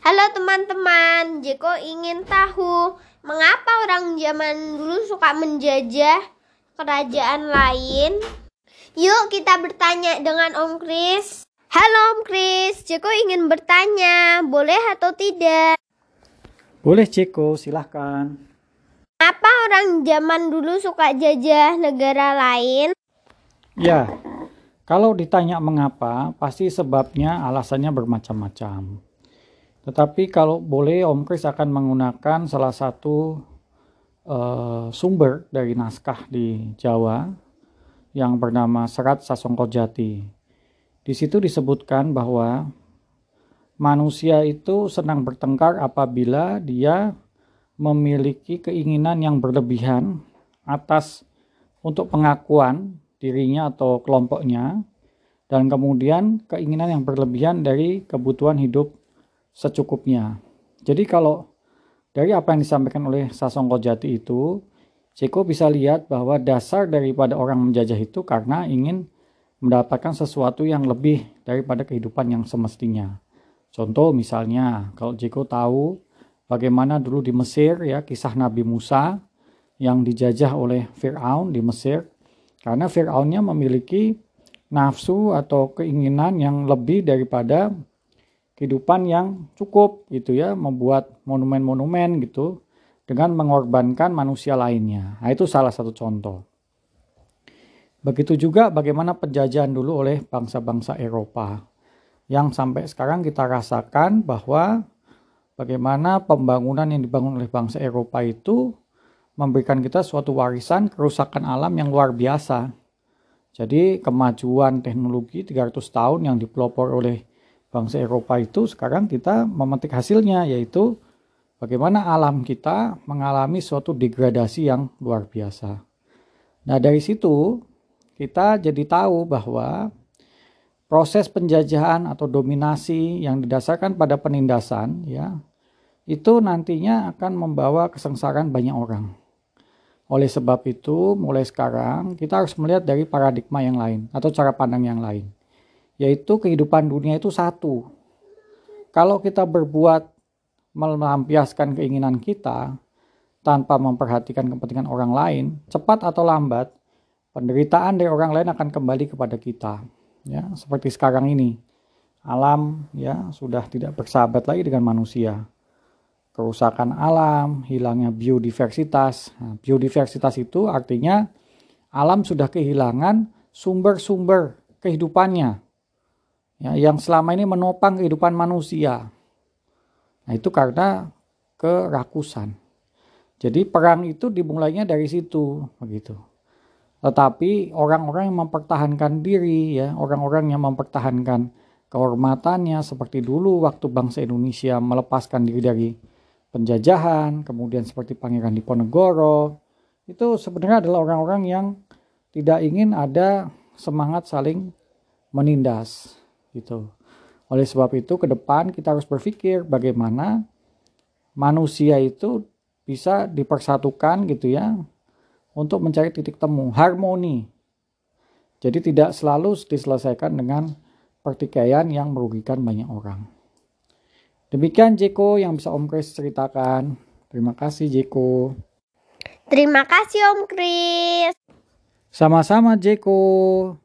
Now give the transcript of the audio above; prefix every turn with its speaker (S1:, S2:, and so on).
S1: Halo teman-teman, Jeko ingin tahu mengapa orang zaman dulu suka menjajah kerajaan lain? Yuk kita bertanya dengan Om Kris. Halo Om Kris, Jeko ingin bertanya, boleh atau tidak?
S2: Boleh Jeko, silahkan.
S1: Apa orang zaman dulu suka jajah negara lain?
S2: Ya, kalau ditanya mengapa, pasti sebabnya alasannya bermacam-macam. Tetapi kalau boleh Om Kris akan menggunakan salah satu uh, sumber dari naskah di Jawa yang bernama Serat Sasongkojati. Di situ disebutkan bahwa manusia itu senang bertengkar apabila dia memiliki keinginan yang berlebihan atas untuk pengakuan dirinya atau kelompoknya dan kemudian keinginan yang berlebihan dari kebutuhan hidup secukupnya. Jadi kalau dari apa yang disampaikan oleh Sasongko Jati itu, Ceko bisa lihat bahwa dasar daripada orang menjajah itu karena ingin mendapatkan sesuatu yang lebih daripada kehidupan yang semestinya. Contoh misalnya, kalau Ceko tahu bagaimana dulu di Mesir ya kisah Nabi Musa yang dijajah oleh Fir'aun di Mesir karena Fir'aunnya memiliki nafsu atau keinginan yang lebih daripada kehidupan yang cukup gitu ya, membuat monumen-monumen gitu dengan mengorbankan manusia lainnya. Nah, itu salah satu contoh. Begitu juga bagaimana penjajahan dulu oleh bangsa-bangsa Eropa yang sampai sekarang kita rasakan bahwa bagaimana pembangunan yang dibangun oleh bangsa Eropa itu memberikan kita suatu warisan kerusakan alam yang luar biasa. Jadi kemajuan teknologi 300 tahun yang dipelopor oleh bangsa Eropa itu sekarang kita memetik hasilnya yaitu bagaimana alam kita mengalami suatu degradasi yang luar biasa. Nah, dari situ kita jadi tahu bahwa proses penjajahan atau dominasi yang didasarkan pada penindasan ya itu nantinya akan membawa kesengsaraan banyak orang. Oleh sebab itu, mulai sekarang kita harus melihat dari paradigma yang lain atau cara pandang yang lain yaitu kehidupan dunia itu satu. Kalau kita berbuat melampiaskan keinginan kita tanpa memperhatikan kepentingan orang lain, cepat atau lambat penderitaan dari orang lain akan kembali kepada kita. Ya, seperti sekarang ini. Alam ya sudah tidak bersahabat lagi dengan manusia. Kerusakan alam, hilangnya biodiversitas. Nah, biodiversitas itu artinya alam sudah kehilangan sumber-sumber kehidupannya ya, yang selama ini menopang kehidupan manusia. Nah, itu karena kerakusan. Jadi perang itu dimulainya dari situ, begitu. Tetapi orang-orang yang mempertahankan diri, ya, orang-orang yang mempertahankan kehormatannya seperti dulu waktu bangsa Indonesia melepaskan diri dari penjajahan, kemudian seperti Pangeran Diponegoro, itu sebenarnya adalah orang-orang yang tidak ingin ada semangat saling menindas gitu. Oleh sebab itu ke depan kita harus berpikir bagaimana manusia itu bisa dipersatukan gitu ya untuk mencari titik temu harmoni. Jadi tidak selalu diselesaikan dengan pertikaian yang merugikan banyak orang. Demikian Jeko yang bisa Om Kris ceritakan. Terima kasih Jeko.
S1: Terima kasih Om Kris.
S2: Sama-sama Jeko.